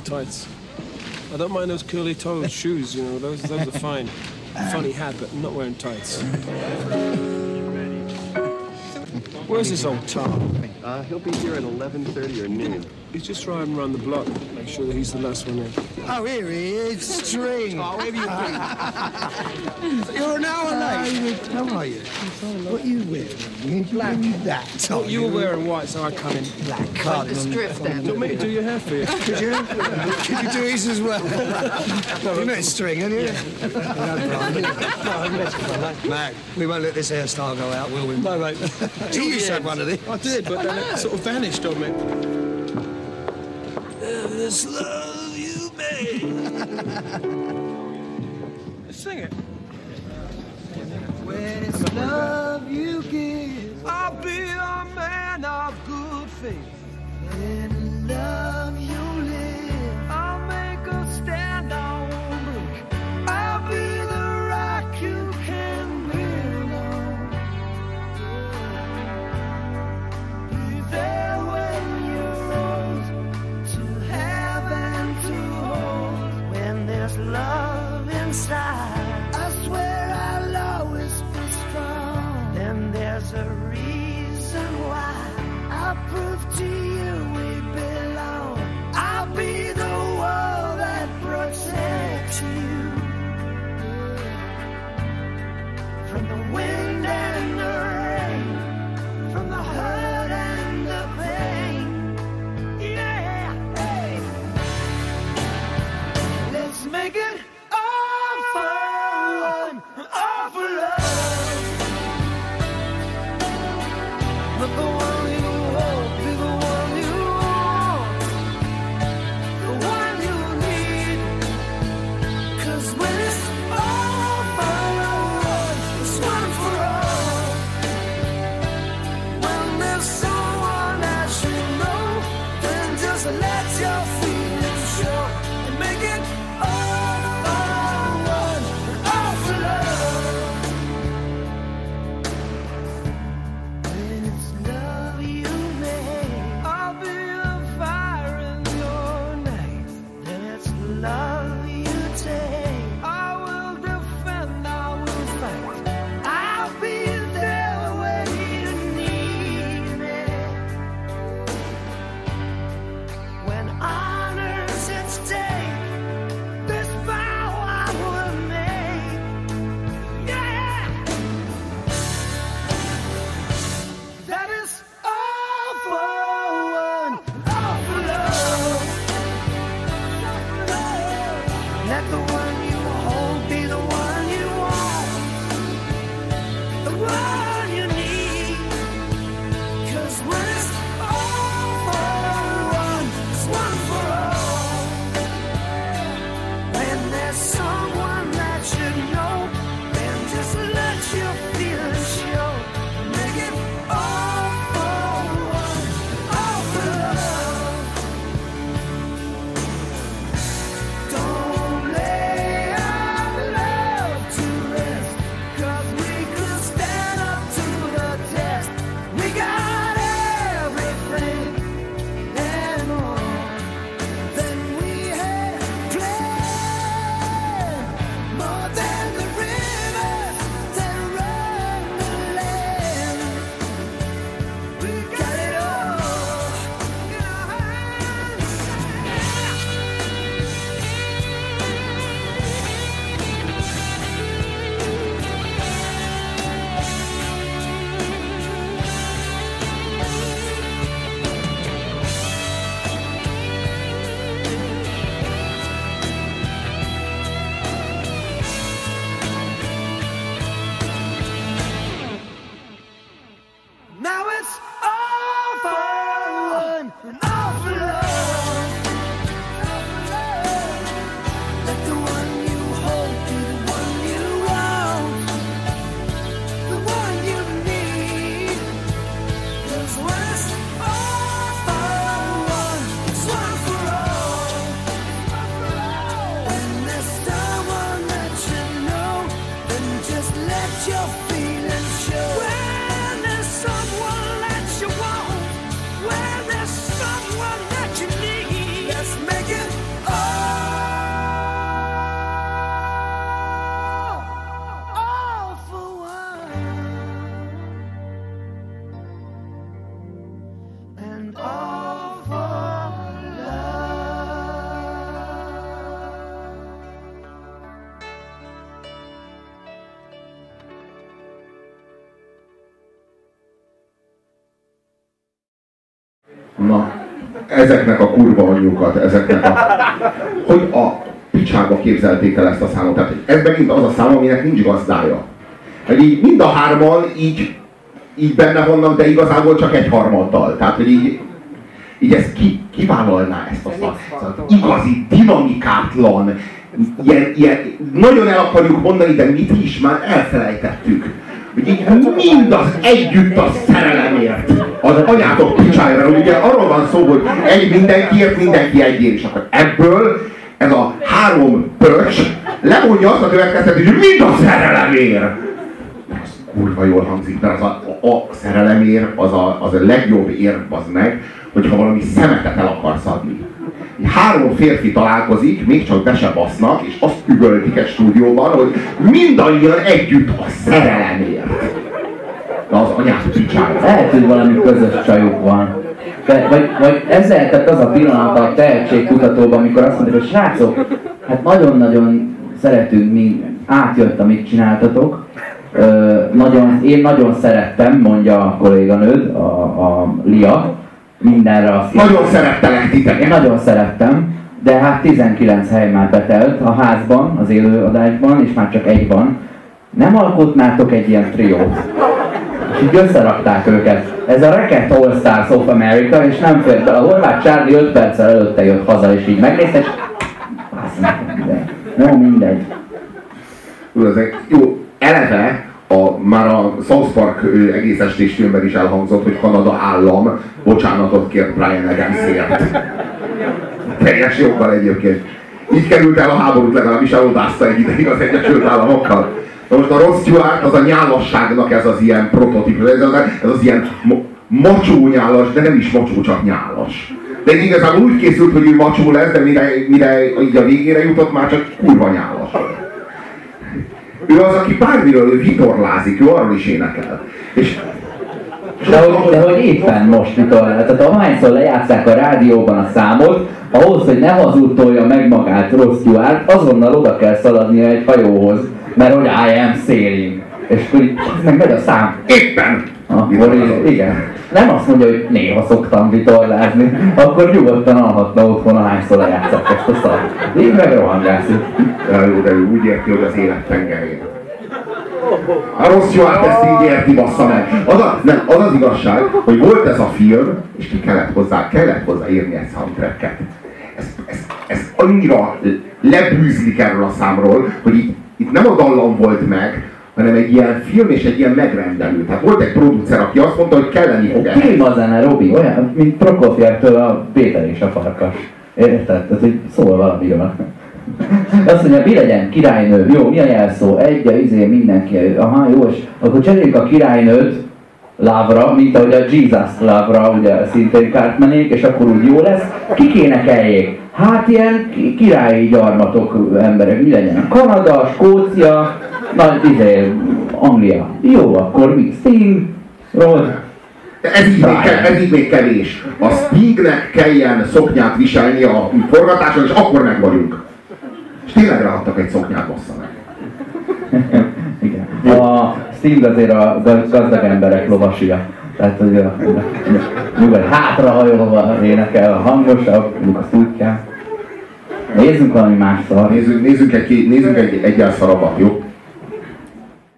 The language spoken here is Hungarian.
tights. I don't mind those curly-toed shoes, you know, those, those are fine. Funny hat, but not wearing tights. Where's this old Tom? Uh, he'll be here at 11.30 or noon. He's just riding around the block. Make sure that he's the last one in. Oh, here he is, String. Oh, where you been? You're an hour late. How are you? What are you wearing? Black. That. Oh, you were wearing white, so I come in black. Can't The strip Do you then. want me to do your hair for you? Could you? Could you do his as well? you met String, haven't you? Mac, we won't let this hairstyle go out, will we? No, mate. You used to have one of these. I did, but then it sort of vanished on me. This love you made. Sing it. When it's love you give, I'll be a man of good faith. in love let your feelings show and make it all for one, all for love. It's love you make, I'll be the fire in your night. Love ezeknek a kurva anyjukat, ezeknek a... Hogy a picsába képzelték el ezt a számot. Tehát ez megint az a szám, aminek nincs gazdája. Hogy így mind a hárman így, így benne vannak, de igazából csak egy harmaddal. Tehát, hogy így, így ez ki, kivállalná ezt a. Szóval igazi, dinamikátlan, ilyen, ilyen, nagyon el akarjuk mondani, de mit is már elfelejtettük. Így mind az együtt a szerelemért, az anyátok picsájára, ugye arról van szó, hogy egy mindenkiért, mindenki egyért, és akkor ebből ez a három pöcs levonja azt a következtetést, hogy mind a szerelemért. Az kurva jól hangzik, mert az a, a, a szerelemért az a, az a legjobb érv az meg, hogyha valami szemetet el akarsz adni. Három férfi találkozik, még csak be se basznak, és azt üvöltik egy stúdióban, hogy mindannyian együtt a szerelemért. De az anyát picsára. Lehet, hogy valami közös csajuk van. De, vagy, vagy ez lehetett az a pillanat a tehetségkutatóban, amikor azt mondták, hogy srácok, hát nagyon-nagyon szeretünk mi, átjött, amit csináltatok. Ö, nagyon, én nagyon szerettem, mondja a kolléganőd, a, a Lia, mindenre azt Nagyon szerettelek Én titeket. nagyon szerettem, de hát 19 hely már betelt a házban, az élőadásban, és már csak egy van. Nem alkotnátok egy ilyen triót? És így összerakták őket. Ez a Racket All Stars of America, és nem be. A horvát Charlie 5 perccel előtte jött haza, és így megnézte, és... Mondta, mindegy. Jó, mindegy. Jó, eleve a, már a South Park egész estés filmben is elhangzott, hogy Kanada állam bocsánatot kért Brian Adamsért. Teljes joggal egyébként. Így került el a háborút, legalábbis elodázta egy ideig az Egyesült Államokkal. Na most a Ross Stewart az a nyálasságnak ez az ilyen prototípus, ez az, ez az ilyen macsó nyálas, de nem is macsó, csak nyálas. De igazából úgy készült, hogy ő macsó lesz, de mire, mire így a végére jutott, már csak kurva nyálas. Ő az, aki bármiről ő vitorlázik, ő arról is énekel. És De hogy, de hogy éppen most mikor, tehát ahányszor lejátszák a rádióban a számot, ahhoz, hogy ne hazudtolja meg magát Ross Stewart, azonnal oda kell szaladnia egy hajóhoz, mert hogy I am sailing. És akkor így, meg megy a szám. éppen! Akkor igen. Nem azt mondja, hogy néha szoktam vitorlázni, akkor nyugodtan alhatna otthon, ahányszor lejátszák ezt a szart. Így meg rohangászik. Jó, de ő úgy érti, hogy az élet tengerén. A rossz jó, hát ezt így érti, bassza meg. Az, a, nem, az az igazság, hogy volt ez a film, és ki kellett hozzá, kellett hozzá írni egy soundtracket. Ez, ez, ez annyira lebűzlik erről a számról, hogy itt, itt nem a dallam volt meg, hanem egy ilyen film és egy ilyen megrendelő. Tehát volt egy producer, aki azt mondta, hogy kelleni fog ehhez. Film a zene, Robi, olyan, mint Prokofjevtől a Péter és a farkas. Érted? Tehát, hogy szól valamiről. Azt mondja, mi legyen királynő? Jó, mi a jelszó? Egy, a izé, mindenki. Aha, jó, és akkor cseréljük a királynőt Lávra, mint ahogy a Jesus Lávra, ugye szintén Cartmanék, és akkor úgy jó lesz. Kik énekeljék? Hát ilyen ki- királyi gyarmatok emberek, mi legyen? Kanada, Skócia, nagy izé, Anglia. Jó, akkor mi? Sting, Rod, De ez így, még, ez így még kevés. A Stingnek kelljen szoknyát viselni a forgatáson, és akkor meg vagyunk. És tényleg ráadtak egy szoknyát, bassza meg. Igen. A Sting azért a gaz- gazdag emberek lovasia. Tehát, hogy a, nyugodt hátrahajolva énekel, a hangosabb, úgy kell. Nézzünk valami más szar. Nézzük, nézzünk egy, nézzünk egy, egy szarabbat, jó?